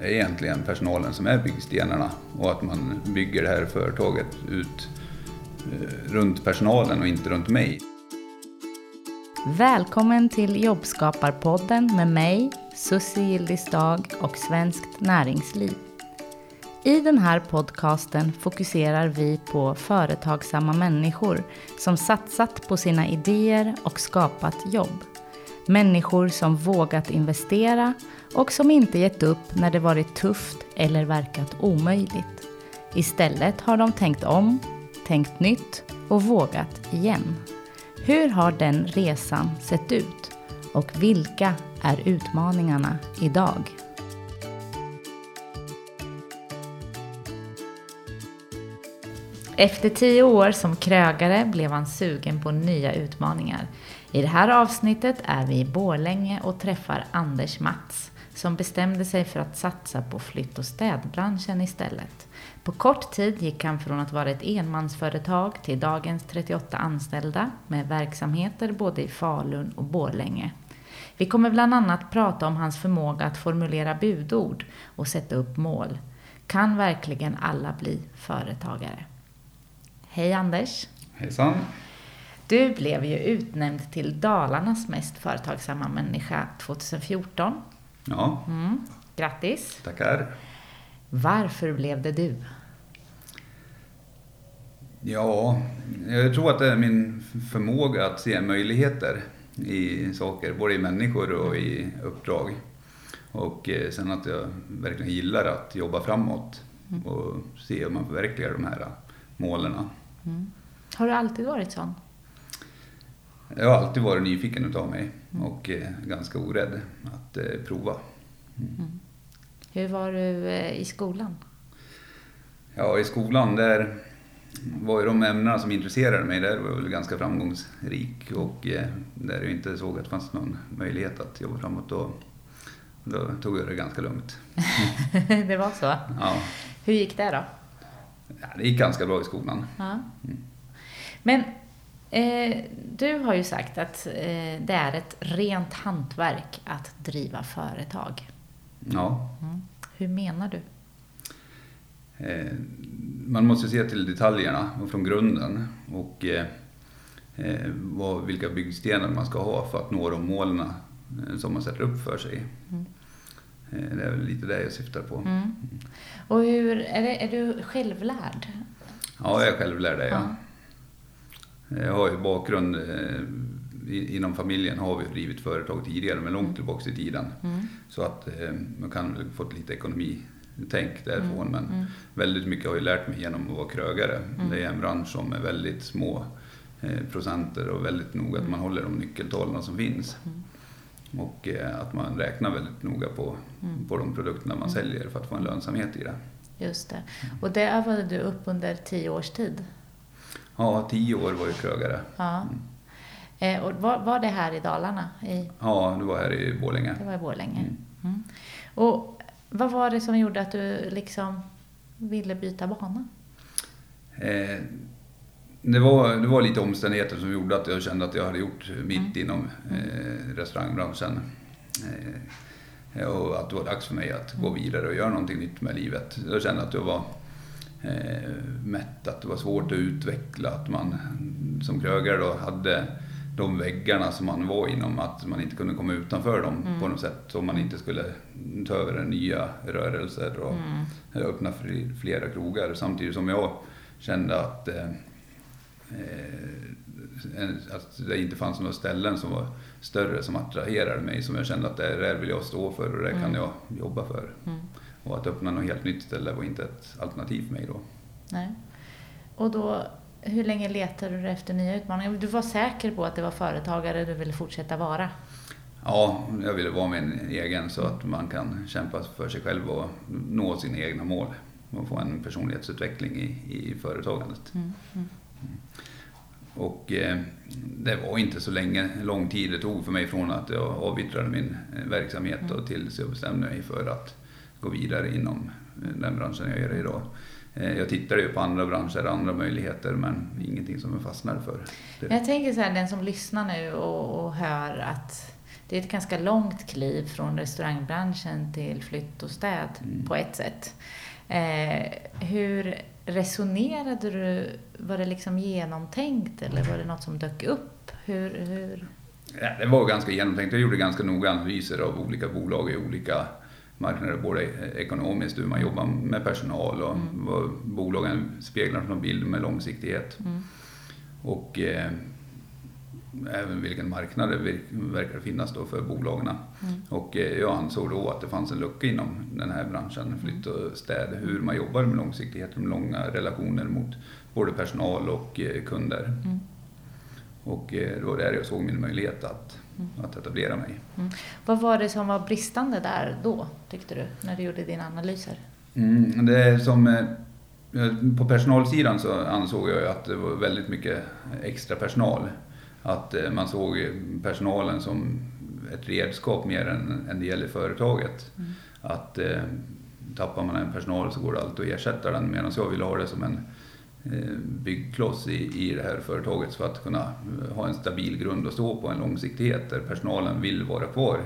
Det är egentligen personalen som är byggstenarna och att man bygger det här företaget ut eh, runt personalen och inte runt mig. Välkommen till Jobbskaparpodden med mig, Susie Gildisdag och Svenskt Näringsliv. I den här podcasten fokuserar vi på företagsamma människor som satsat på sina idéer och skapat jobb. Människor som vågat investera och som inte gett upp när det varit tufft eller verkat omöjligt. Istället har de tänkt om, tänkt nytt och vågat igen. Hur har den resan sett ut? Och vilka är utmaningarna idag? Efter tio år som krögare blev han sugen på nya utmaningar. I det här avsnittet är vi i Borlänge och träffar Anders Mats som bestämde sig för att satsa på flytt och städbranschen istället. På kort tid gick han från att vara ett enmansföretag till dagens 38 anställda med verksamheter både i Falun och Borlänge. Vi kommer bland annat prata om hans förmåga att formulera budord och sätta upp mål. Kan verkligen alla bli företagare? Hej Anders! Hejsan! Du blev ju utnämnd till Dalarnas mest företagsamma människa 2014. Ja, Mm. Grattis! tackar. Varför blev det du? Ja, jag tror att det är min förmåga att se möjligheter i saker, både i människor och i uppdrag. Och eh, sen att jag verkligen gillar att jobba framåt och se hur man förverkligar de här målen. Har du alltid varit sån? Jag har alltid varit nyfiken utav mig och eh, ganska orädd att eh, prova. Hur var du eh, i skolan? Ja, i skolan där var ju de ämnena som intresserade mig, där var jag väl ganska framgångsrik och där jag inte såg att det fanns någon möjlighet att jobba framåt då, då tog jag det ganska lugnt. det var så? Ja, Hur gick det då? ja, det gick ganska bra i skolan. Ja. Men eh, du har ju sagt att eh, det är ett rent hantverk att driva företag. Ja, Mm. Hur menar du? eh, man måste se till detaljerna och från grunden och eh, eh, vad, vilka byggstenar man ska ha för att nå de målen som man sätter upp för sig. Eh, det är väl lite det jag syftar på. Mm. Och hur, är, det, är du självlärd? Ja, jag är självlärd är jag. Jag har ju bakgrund eh, inom familjen har vi drivit företag tidigare, men långt tillbaka i tiden. Mm. Så att eh, man kan väl fått lite ekonomitänk därifrån. Mm, Men väldigt mycket har jag lärt mig genom att vara krögare. Mm. Det är en bransch som är väldigt små eh, procenter och väldigt noga att man håller de nyckeltalen som finns. Mm. Och eh, att man räknar väldigt noga på, Mm. på de produkterna man säljer för att få en lönsamhet i det. Just det. Och det övade du upp under tio års tid? Ja, tio år var jag krögare. Ja. Eh, och var, var det här i Dalarna? I, Ja, det var här i Borlänge. det var i Borlänge? Mm. Och vad var det som gjorde att du liksom ville byta bana? Eh, det, var, det var lite omständigheter som gjorde att jag kände att jag hade gjort mitt inom eh, restaurangbranschen. Eh, och att det var dags för mig att gå vidare och göra någonting nytt med livet. Jag kände att jag var eh, mätt, att det var svårt att utveckla, att man som krögare då hade de väggarna som man var inom, att man inte kunde komma utanför dem på något sätt. Om man inte skulle ta över nya rörelser och öppna fri- flera krogar. Samtidigt som jag kände att, eh, eh, att det inte fanns några ställen som var större som attraherade mig. Som jag kände att det här vill jag stå för och det kan jag jobba för. Och att öppna något helt nytt ställe var inte ett alternativ för mig då. Nej. Och då, hur länge letade du efter nya utmaningar? Du var säker på att det var företagare du ville fortsätta vara? Ja, jag ville vara min egen så att man kan kämpa för sig själv och nå sina egna mål. Och få en personlighetsutveckling i, i företagandet. Och eh, det var inte så länge, lång tid det tog för mig från att jag avyttrade min eh, verksamhet och tills jag bestämde mig för att gå vidare inom eh, den branschen jag gör idag. Eh, jag tittade ju på andra branscher, andra möjligheter men ingenting som jag fastnade för. Jag tänker så här, den som lyssnar nu och, och hör att det är ett ganska långt kliv från restaurangbranschen till flytt och städ Mm. på ett sätt. Eh, hur resonerade du? Var det liksom genomtänkt eller var det något som dök upp? Hur, hur? Ja, det var ganska genomtänkt. Jag gjorde ganska noga analyser av olika bolag i olika marknader, både ekonomiskt, hur man jobbar med personal och Mm. vad bolagen speglar för bild med långsiktighet. Mm. Och eh, även vilken marknad det verkar finnas då för bolagen. Mm. Och eh, jag ansåg då att det fanns en lucka inom den här branschen, flytt och städ, hur man jobbar med långsiktighet, med långa relationer mot både personal och eh, kunder. Mm. Och eh, det var där jag såg min möjlighet att, Mm. Att etablera mig. Vad var det som var bristande där då, tyckte du, när du gjorde dina analyser? Mm, det som, eh, på personalsidan så ansåg jag att det var väldigt mycket extra personal. Att eh, man såg personalen som ett redskap mer än en del i företaget. Mm. Att eh, tappar man en personal så går det alltid att ersätta den medan jag ville ha det som en byggkloss i, i det här företaget för att kunna eh, ha en stabil grund att stå på, en långsiktighet där personalen vill vara kvar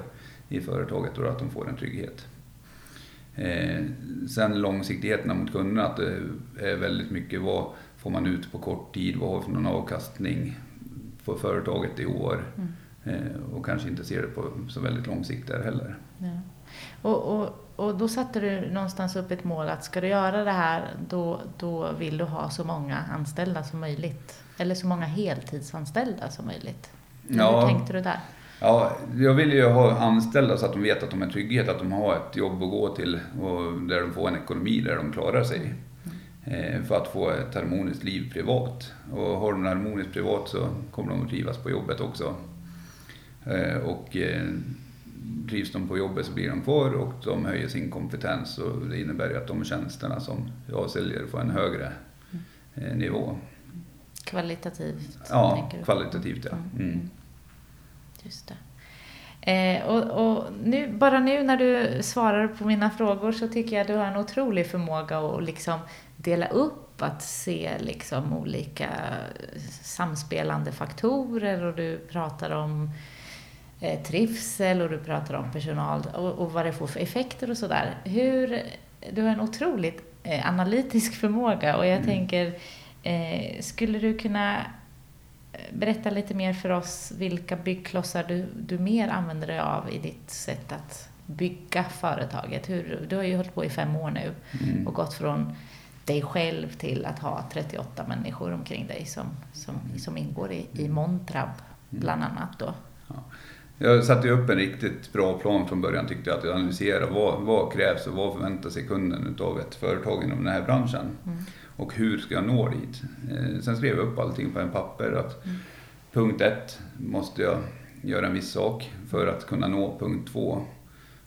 i företaget och att de får en trygghet. Eh, sen långsiktigheten mot kunderna, att det är väldigt mycket vad får man ut på kort tid, vad har vi för någon avkastning på företaget i år Mm. eh, och kanske inte ser det på så väldigt lång sikt där heller. Ja. Och, och, och då satte du någonstans upp ett mål att ska du göra det här då, då vill du ha så många anställda som möjligt. Eller så många heltidsanställda som möjligt. Ja. Hur tänkte du där? Ja, jag vill ju ha anställda så att de vet att de har trygghet, att de har ett jobb att gå till och där de får en ekonomi där de klarar sig. Eh, För att få ett harmoniskt liv privat. Och har de harmoniskt privat så kommer de att trivas på jobbet också. Eh, Och eh, trivs de på jobbet så blir de kvar och de höjer sin kompetens och det innebär ju att de tjänsterna som jag säljer får en högre eh, nivå. Kvalitativt? Ja, kvalitativt ja. Mm. Just det. Eh, och, och nu, bara nu när du svarar på mina frågor så tycker jag du har en otrolig förmåga att liksom dela upp, att se liksom olika samspelande faktorer och du pratar om trivsel och du pratar om personal och, och vad det får för effekter och sådär. Hur, du har en otroligt eh, analytisk förmåga och jag Mm. tänker, eh, skulle du kunna berätta lite mer för oss vilka byggklossar du, du mer använder dig av i ditt sätt att bygga företaget. Hur, du har ju hållit på i fem år nu Mm. och gått från dig själv till att ha 38 människor omkring dig som, som, som ingår i, i Montrab bland annat då. Jag satte ju upp en riktigt bra plan från början tyckte jag, att analysera vad, vad krävs och vad förväntar sig kunden utav ett företag inom den här branschen. Mm. Och hur ska jag nå dit? Eh, Sen skrev jag upp allting på en papper att Mm. punkt ett måste jag göra en viss sak för att kunna nå punkt två.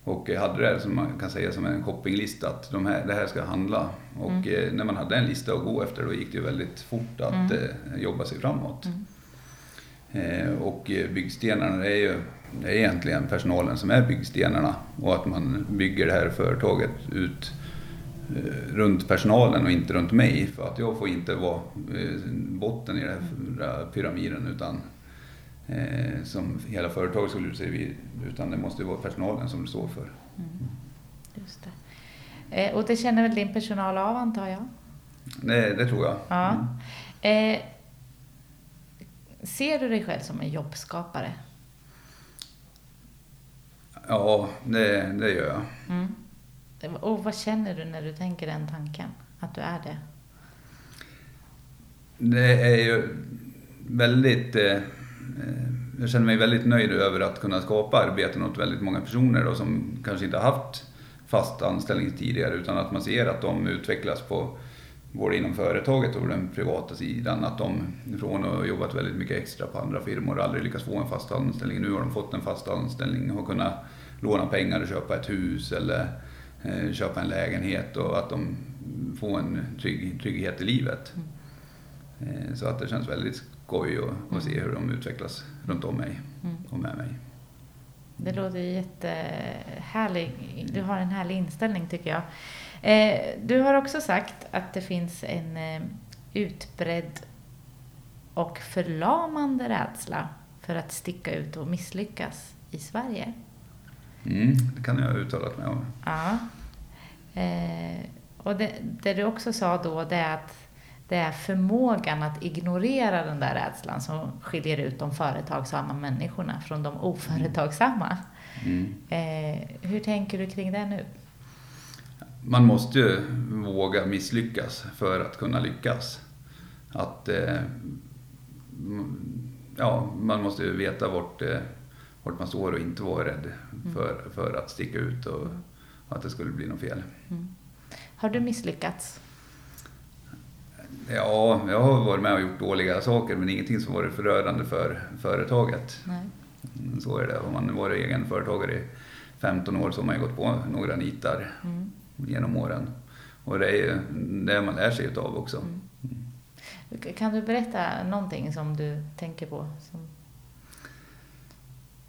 Och jag hade det som man kan säga som en shoppinglista, att de här, det här ska handla. Och Mm. eh, när man hade en lista att gå efter då gick det väldigt fort att Mm. eh, jobba sig framåt. Mm. Och byggstenarna är ju det är egentligen personalen som är byggstenarna och att man bygger det här företaget ut eh, runt personalen och inte runt mig. För att jag får inte vara eh, botten i den här pyramiden utan eh, som hela företaget skulle se vid, utan det måste ju vara personalen som det står för. Mm. Just det. Eh, och det känner väl din personal av antar jag? Det, det tror jag. Ja. Mm. Eh, ser du dig själv som en jobbskapare? Ja, det, det gör jag. Mm. Och vad känner du när du tänker den tanken? Att du är det? Det är ju väldigt... Eh, eh, jag känner mig väldigt nöjd över att kunna skapa arbeten åt väldigt många personer då, som kanske inte har haft fast anställning tidigare utan att man ser att de utvecklas på både inom företaget och den privata sidan. Att de från att ha jobbat väldigt mycket extra på andra firmor aldrig lyckats få en fast anställning. Nu har de fått en fast anställning och har kunnat låna pengar och köpa ett hus eller eh, köpa en lägenhet och att de får en trygg, trygghet i livet. Eh, Så att det känns väldigt skoj att, att se hur de utvecklas runt om mig Mm. och med mig. Det låter ju jättehärligt. Du har en härlig inställning tycker jag. Eh, du har också sagt att det finns en eh, utbredd och förlamande rädsla för att sticka ut och misslyckas i Sverige. Mm, det kan jag ha uttalat mig om. Ja. Eh, och det, det du också sa då, det är att det är förmågan att ignorera den där rädslan som skiljer ut de företagsamma människorna från de oföretagsamma. Mm. Eh, hur tänker du kring det nu? Man måste ju våga misslyckas för att kunna lyckas. Att, eh, ja, man måste ju veta vart, eh, vart man står och inte vara rädd för, för att sticka ut och att det skulle bli något fel. Har du misslyckats? Ja, jag har varit med och gjort dåliga saker men ingenting som varit förödande för företaget. Nej. Så är det. Om man varit egen företagare i 15 år så har man ju gått på några nitar Mm. genom åren. Och det är ju det man lär sig utav också. Kan du berätta någonting som du tänker på? Som...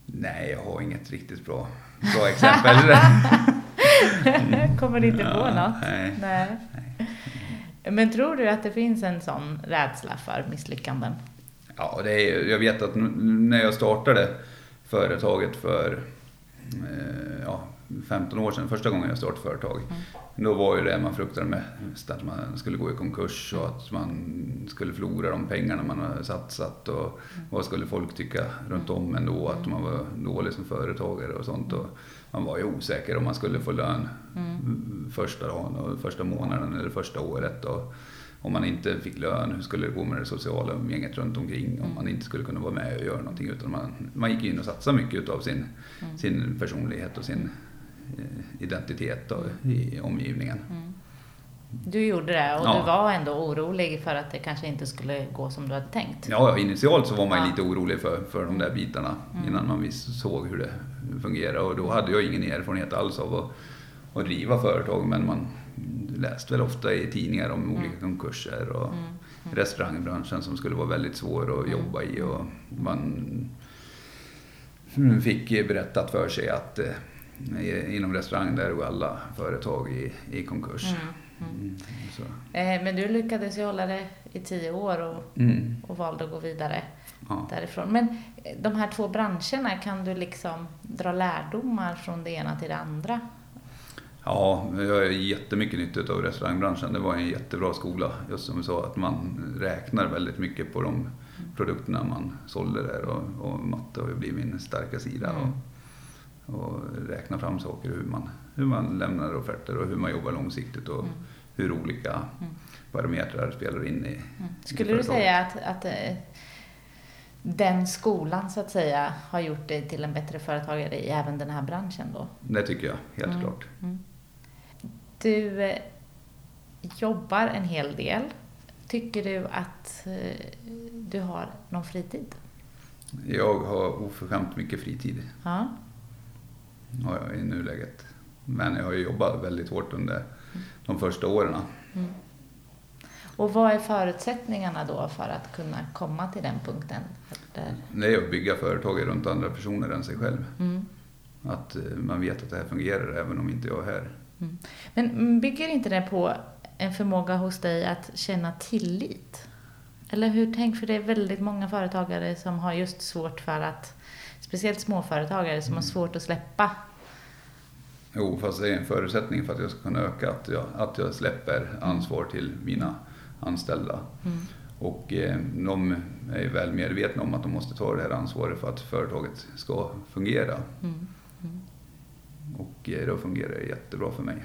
Nej, jag har inget riktigt bra, bra exempel. Kommer du inte på något? nej. nej. Men tror du att det finns en sån rädsla för misslyckanden? Ja, det är, jag vet att när jag startade företaget för eh, ja, 15 år sedan, första gången jag startade företag, då var ju det man fruktade mest att man skulle gå i konkurs och att man skulle förlora de pengarna man har satsat och vad skulle folk tycka runt om ändå, att man var dålig som företagare och sånt. Och man var ju osäker om man skulle få lön första dagen och första månaden eller första året. Och om man inte fick lön, hur skulle det gå med det sociala umgänget runt omkring? Om man inte skulle kunna vara med och göra någonting. Utan man, man gick in och satsade mycket av sin, sin personlighet och sin eh, identitet då, i omgivningen. Du gjorde det och Ja. du var ändå orolig för att det kanske inte skulle gå som du hade tänkt. Ja, initialt så var man Ja. lite orolig för, för de där bitarna innan man visst såg hur det fungerade. Och då hade jag ingen erfarenhet alls av att, att driva företag. Men man läste väl ofta i tidningar om olika konkurser och restaurangbranschen som skulle vara väldigt svår att jobba i. Och man fick berättat för sig att eh, inom restaurang där går alla företag i, i konkurs. Mm. Eh, Men du lyckades ju hålla det i tio år och, Mm, och valde att gå vidare ja. därifrån. Men eh, de här två branscherna, kan du liksom dra lärdomar från det ena till det andra? Ja, jag har jättemycket nytta av restaurangbranschen. Det var en jättebra skola. Just som du sa, att man räknar väldigt mycket på de produkterna man sålde där. Och, och matte har ju blivit min starka sida. Mm. Och, och räkna fram saker, hur man, hur man lämnar offerter och hur man jobbar långsiktigt och hur olika parametrar spelar in i, i Mm. Skulle du företaget. säga att, att eh, den skolan så att säga har gjort dig till en bättre företagare i även den här branschen då? Det tycker jag, helt Mm. klart. Du eh, jobbar en hel del. Tycker du att eh, du har någon fritid? Jag har oförskämt mycket fritid Ja. har jag i nuläget. Men jag har ju jobbat väldigt hårt under de första åren. Och vad är förutsättningarna då för att kunna komma till den punkten? Där, Det är att bygga företag runt andra personer än sig själv. mm. Att eh, man vet att det här fungerar även om inte jag är här. Men mm, bygger inte det på en förmåga hos dig att känna tillit? Eller hur tänk, för det är väldigt många företagare som har just svårt för att, speciellt småföretagare som har svårt att släppa. Jo, fast det är en förutsättning för att jag ska kunna öka. Att jag, att jag släpper ansvar till mina anställda. Och eh, de är väl medvetna om att de måste ta det här ansvaret för att företaget ska fungera. Mm. Och eh, då fungerar det jättebra för mig.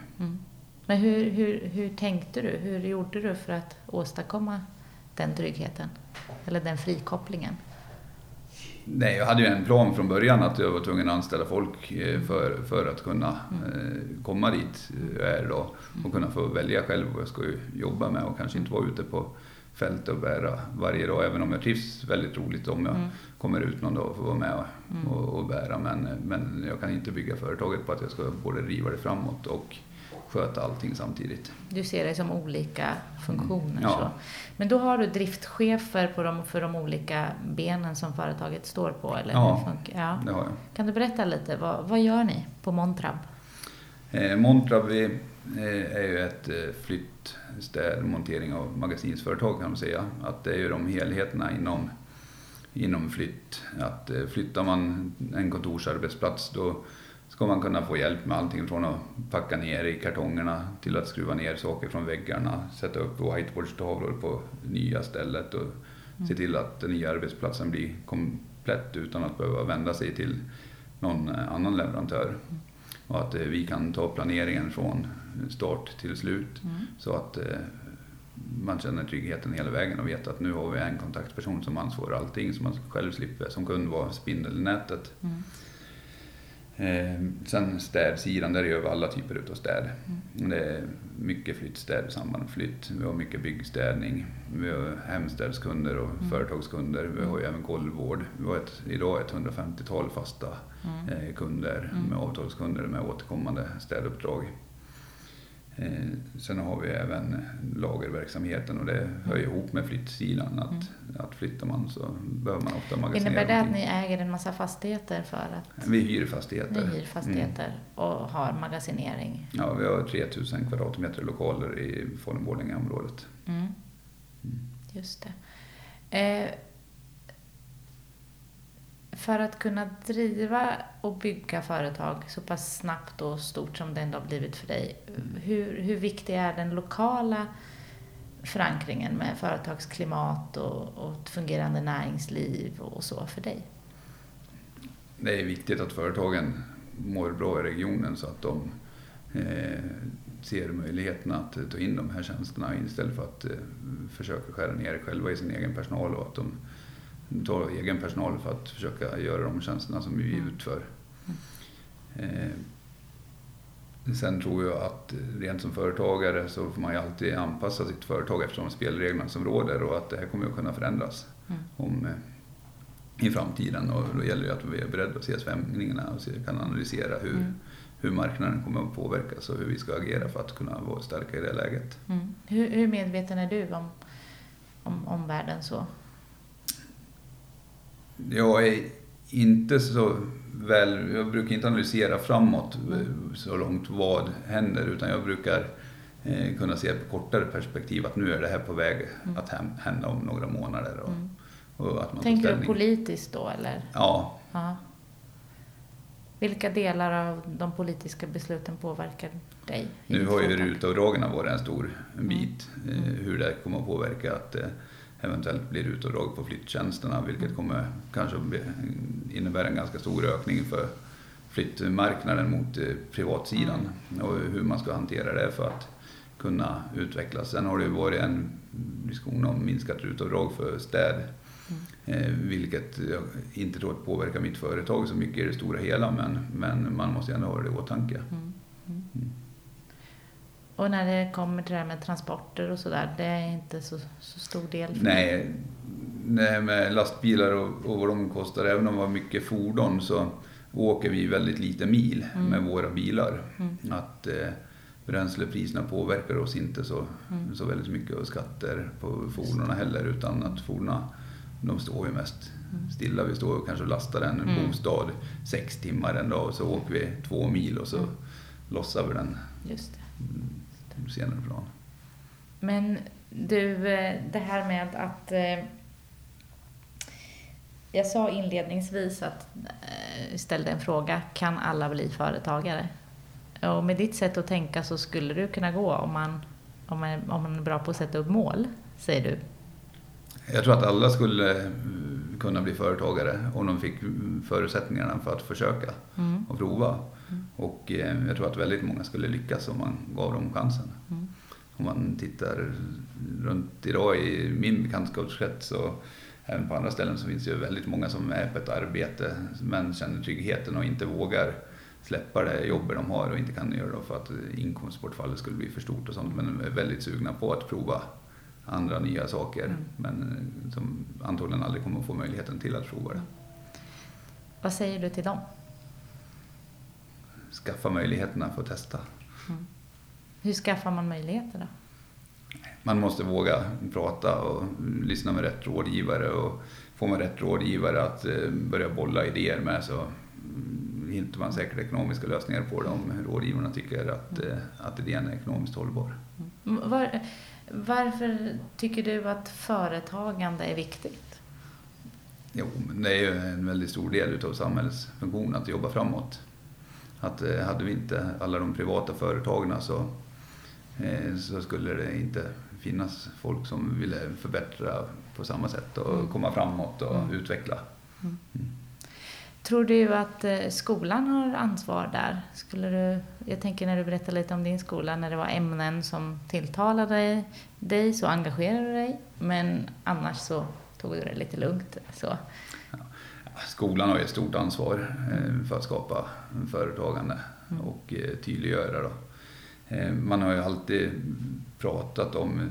Men hur, hur, hur tänkte du? Hur gjorde du för att åstadkomma den tryggheten? Eller den frikopplingen? Nej, jag hade ju en plan från början att jag var tvungen att anställa folk eh, för, för att kunna eh, komma dit jag är idag och kunna få välja själv vad jag ska jobba med och kanske inte vara ute på fält och bära varje dag, även om jag trivs väldigt roligt om jag kommer ut någon dag och får vara med och, och, och bära. Men, men jag kan inte bygga företaget på att jag ska både driva det framåt och sköta allting samtidigt. Du ser det som olika funktioner. Ja. Så. Men då har du driftschefer på de, för de olika benen som företaget står på? Eller Ja. ja. Det har jag. Kan du berätta lite, vad, vad gör ni på Montrab? Eh, Montrab vi, eh, är ju ett eh, flyttstäd, montering av magasinsföretag kan man säga. Att det är ju de helheterna inom inom flytt. Att eh, flyttar man en kontorsarbetsplats då ska man kunna få hjälp med allting från att packa ner i kartongerna till att skruva ner saker från väggarna, sätta upp whiteboardstavlor på nya stället och mm. se till att den nya arbetsplatsen blir komplett utan att behöva vända sig till någon eh, annan leverantör. Mm. Och att eh, vi kan ta planeringen från start till slut mm. så att eh, man känner tryggheten hela vägen och vet att nu har vi en kontaktperson som ansvarar allting så man själv slipper som kund vara spindel i nätet. Mm. Eh, sen städsidan, där gör vi alla typer av städ. Mm. Det är mycket flyttstäd i samband med flytt. Vi har mycket byggstädning. Vi har hemstädskunder och mm. företagskunder. Vi har ju även golvvård. Vi har ett, idag ett 150-tal fasta mm. eh, kunder mm. med avtalskunder med återkommande städuppdrag. Eh, sen har vi även lagerverksamheten och det hör ihop med flyttsidan. Att, mm. att flyttar man så behöver man ofta magasinera. Innebär det att ni äger en massa fastigheter för att? Vi hyr fastigheter. Ni hyr fastigheter mm. och har magasinering? Ja, vi har 3000 kvadratmeter lokaler i Falun-Borlänge-området. Mm. Mm. Just det. Eh, för att kunna driva och bygga företag så pass snabbt och stort som det ändå har blivit för dig, hur, hur viktig är den lokala förankringen med företagsklimat och, och ett fungerande näringsliv och så för dig? Det är viktigt att företagen mår bra i regionen så att de eh, ser möjligheterna att ta in de här tjänsterna istället för att eh, försöka skära ner själva i sin egen personal och att de ta egen personal för att försöka göra de tjänsterna som vi mm. utför. Eh, sen tror jag att rent som företagare så får man ju alltid anpassa sitt företag efter de spelreglerna som råder och att det här kommer att kunna förändras mm. om, eh, i framtiden. Och då gäller det att vi är beredda att se svängningarna och se, kan analysera hur, mm. hur marknaden kommer att påverkas och hur vi ska agera för att kunna vara starka i det läget. Mm. Hur, hur medveten är du om, om, om världen så? Jag är inte så väl, jag brukar inte analysera framåt så långt vad händer utan jag brukar eh, kunna se på kortare perspektiv att nu är det här på väg mm. att hända om några månader. Och, mm. och att man Tänker du politiskt då eller? Ja. Aha. Vilka delar av de politiska besluten påverkar dig? Nu har ju rutavdragen varit en stor bit, mm. eh, hur det kommer att påverka att eh, eventuellt blir utdrag på flyttjänsterna vilket kommer kanske innebära en ganska stor ökning för flyttmarknaden mot eh, privatsidan mm. och hur man ska hantera det för att kunna utvecklas. Sen har det ju varit en diskussion om minskat rutavdrag för städ mm. eh, vilket jag inte tror påverkar mitt företag så mycket i det stora hela men, men man måste ändå ha det i åtanke. Mm. Mm. Och när det kommer till det här med transporter och sådär, det är inte så, så stor del? För Nej, det med lastbilar och, och vad de kostar, även om vi har mycket fordon så åker vi väldigt lite mil mm. med våra bilar. Mm. Att eh, bränslepriserna påverkar oss inte så, mm. så väldigt mycket och skatter på fordonen heller utan att fordonen de står ju mest mm. stilla. Vi står och kanske lastar en mm. bostad sex timmar en dag och så åker vi två mil och så mm. lossar vi den. Just det. Mm senare plan. Men du, eh, det här med att eh, jag sa inledningsvis att eh, ställde en fråga, kan alla bli företagare? Och med ditt sätt att tänka så skulle du kunna gå om man, om man, om man är bra på att sätta upp mål, säger du? Jag tror att alla skulle kunna bli företagare om de fick förutsättningarna för att försöka mm. och prova. Mm. Och eh, jag tror att väldigt många skulle lyckas om man gav dem chansen. Mm. Om man tittar runt idag i min bekantskapskrets och även på andra ställen så finns det ju väldigt många som är på ett arbete men känner tryggheten och inte vågar släppa det jobbet de har och inte kan göra det för att inkomstbortfallet skulle bli för stort och sånt men är väldigt sugna på att prova andra nya saker mm. men eh, som antagligen aldrig kommer att få möjligheten till att prova det. Vad säger du till dem? Skaffa möjligheterna för att testa. Mm. Hur skaffar man möjligheter då? Man måste våga prata och lyssna med rätt rådgivare och får man rätt rådgivare att eh, börja bolla idéer med så hittar man säkert ekonomiska lösningar på det om rådgivarna tycker att, mm. eh, att idén är ekonomiskt hållbar. Mm. Var, varför tycker du att företagande är viktigt? Jo, det är ju en väldigt stor del utav samhällets funktion att jobba framåt. Att eh, hade vi inte alla de privata företagen så, eh, så skulle det inte finnas folk som ville förbättra på samma sätt och Mm. komma framåt och Mm. utveckla. Tror du att eh, skolan har ansvar där? Skulle du, jag tänker när du berättar lite om din skola, när det var ämnen som tilltalade dig, dig så engagerade du dig, men annars så tog du det lite lugnt. Så. Skolan har ju ett stort ansvar eh, för att skapa företagande Mm. och eh, tydliggöra. Då. Eh, Man har ju alltid pratat om,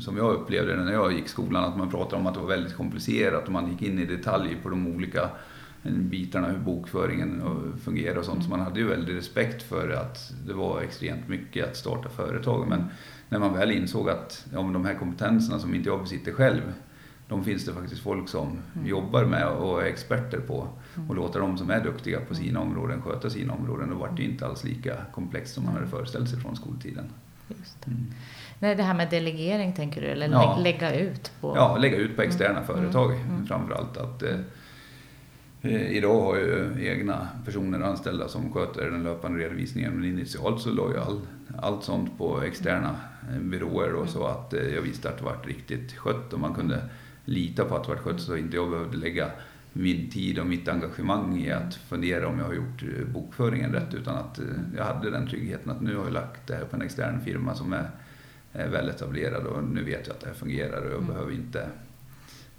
som jag upplevde det när jag gick skolan, att man pratade om att det var väldigt komplicerat och man gick in i detalj på de olika bitarna, hur bokföringen fungerar och sånt. Så man hade ju väldigt respekt för att det var extremt mycket att starta företag. Men när man väl insåg att ja, de här kompetenserna som inte jag besitter själv, de finns det faktiskt folk som Mm. jobbar med och är experter på. Mm. Och låta de som är duktiga på sina områden sköta sina områden. Då vart det inte alls lika komplext som man hade föreställt sig från skoltiden. Just det. Mm. Nej, det här med delegering tänker du, eller Ja. lä- lägga ut på... Ja, lägga ut på externa Mm. företag Mm. framförallt. Att, eh, eh, idag har ju egna personer anställda som sköter den löpande redovisningen men initialt så la ju all, allt sånt på externa byråer då, så att eh, jag visste att det vart riktigt skött och man kunde lita på att det vart skött så inte jag behövde lägga min tid och mitt engagemang i att fundera om jag har gjort eh, bokföringen rätt utan att eh, jag hade den tryggheten att nu har jag lagt det här på en extern firma som är är väl etablerad och nu vet jag att det här fungerar och jag Mm. behöver inte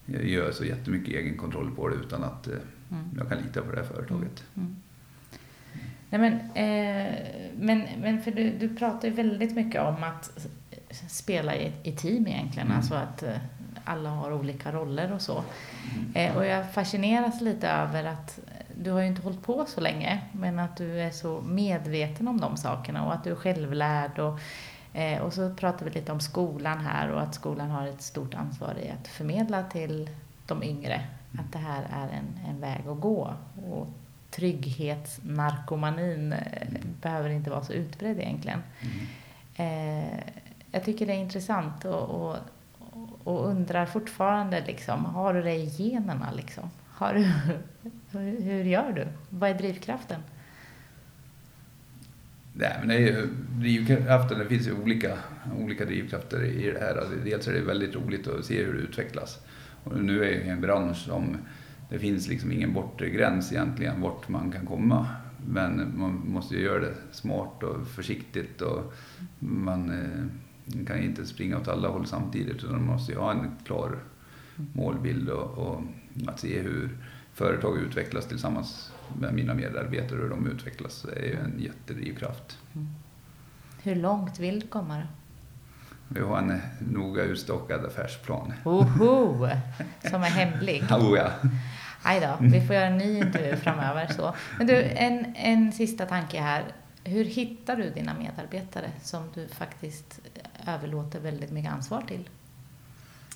göra så jättemycket egen kontroll på det utan att eh, Mm. jag kan lita på det här företaget. Mm. Nej, men, eh, men, men för du, du pratar ju väldigt mycket om att spela i, i team egentligen, Mm. alltså att eh, alla har olika roller och så. Mm. Eh, och jag fascineras lite över att du har ju inte hållit på så länge, men att du är så medveten om de sakerna och att du är självlärd. Och, eh, och så pratar vi lite om skolan här och att skolan har ett stort ansvar i att förmedla till de yngre att det här är en, en väg att gå. Och trygghetsnarkomanin eh, behöver inte vara så utbredd egentligen. Mm. Eh, jag tycker det är intressant och, och, och undrar fortfarande, liksom, har du det i generna? Liksom? Har du, hur, gör du? Vad är drivkraften? Nej, men det är ju drivkraften, det finns ju olika, olika drivkrafter i det här. Alltså, Dels är det väldigt roligt att se hur det utvecklas. Och nu är jag i en bransch som det finns liksom ingen bortre gräns egentligen vart man kan komma. Men man måste ju göra det smart och försiktigt och man eh, eh, kan ju inte springa åt alla håll samtidigt utan man måste ju ha en klar målbild och, och att se hur företag utvecklas tillsammans med mina medarbetare och hur de utvecklas är ju en jättedrivkraft. Hur långt vill du komma då? Vi har en noga utstakad affärsplan. Oho! Som är hemlig. Oh, ja. Aj då, vi får göra en ny intervju framöver. Så. Men du, en, en sista tanke här. Hur hittar du dina medarbetare som du faktiskt överlåter väldigt mycket ansvar till?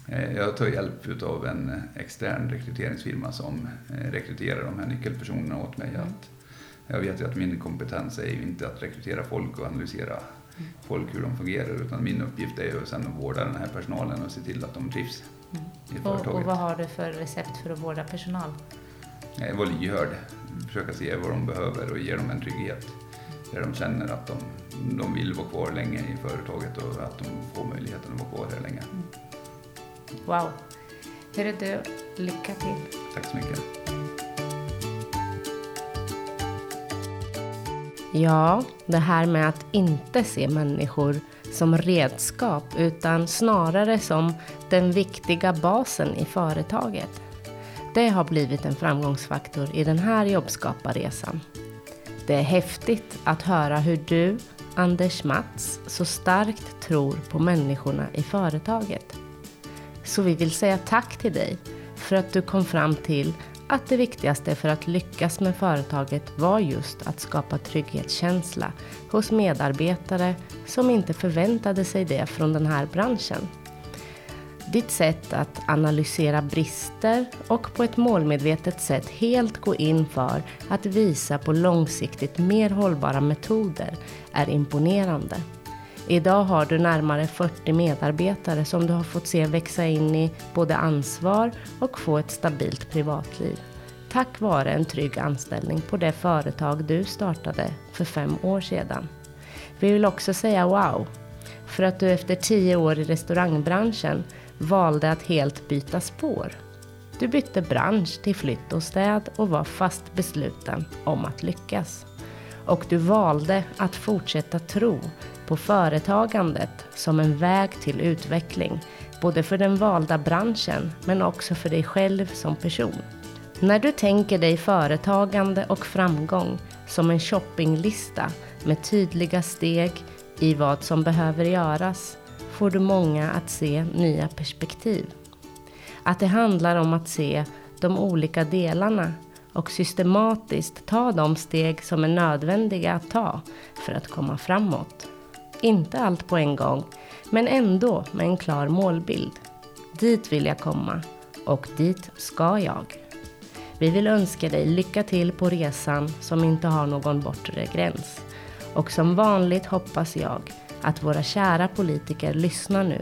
Eh, Jag tar hjälp av en extern rekryteringsfirma som eh, rekryterar de här nyckelpersonerna åt mig. Mm. Att jag vet ju att min kompetens är ju inte att rekrytera folk och analysera folk hur de fungerar utan min uppgift är ju sen att vårda den här personalen och se till att de trivs Mm. i Och, och företaget. vad har du för recept för att vårda personal? Eh, Vara lyhörd, försöka se vad de behöver och ge dem en trygghet där de känner att de, de vill vara kvar länge i företaget och att de får möjligheten att vara kvar här länge. Wow! Hörru du, lycka till! Tack så mycket. Ja, det här med att inte se människor som redskap utan snarare som den viktiga basen i företaget. Det har blivit en framgångsfaktor i den här jobbskaparresan. Det är häftigt att höra hur du, Anders Mats, så starkt tror på människorna i företaget. Så vi vill säga tack till dig för att du kom fram till att det viktigaste för att lyckas med företaget var just att skapa trygghetskänsla hos medarbetare som inte förväntade sig det från den här branschen. Ditt sätt att analysera brister och på ett målmedvetet sätt helt gå in för att visa på långsiktigt mer hållbara metoder är imponerande. Idag har du närmare 40 medarbetare som du har fått se växa in i både ansvar och få ett stabilt privatliv. Tack vare en trygg anställning på det företag du startade för fem år sedan. Vi vill också säga wow, för att du efter tio år i restaurangbranschen valde att helt byta spår. Du bytte bransch till flytt och städ och var fast besluten om att lyckas. Och du valde att fortsätta tro på företagandet som en väg till utveckling, både för den valda branschen men också för dig själv som person. När du tänker dig företagande och framgång som en shoppinglista med tydliga steg i vad som behöver göras får du många att se nya perspektiv. Att det handlar om att se de olika delarna och systematiskt ta de steg som är nödvändiga att ta för att komma framåt. Inte allt på en gång, men ändå med en klar målbild. Dit vill jag komma och dit ska jag. Vi vill önska dig lycka till på resan som inte har någon bortre gräns. Och som vanligt hoppas jag att våra kära politiker lyssnar nu.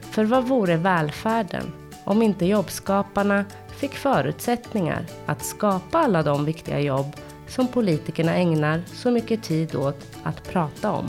För vad vore välfärden om inte jobbskaparna fick förutsättningar att skapa alla de viktiga jobb som politikerna ägnar så mycket tid åt att prata om?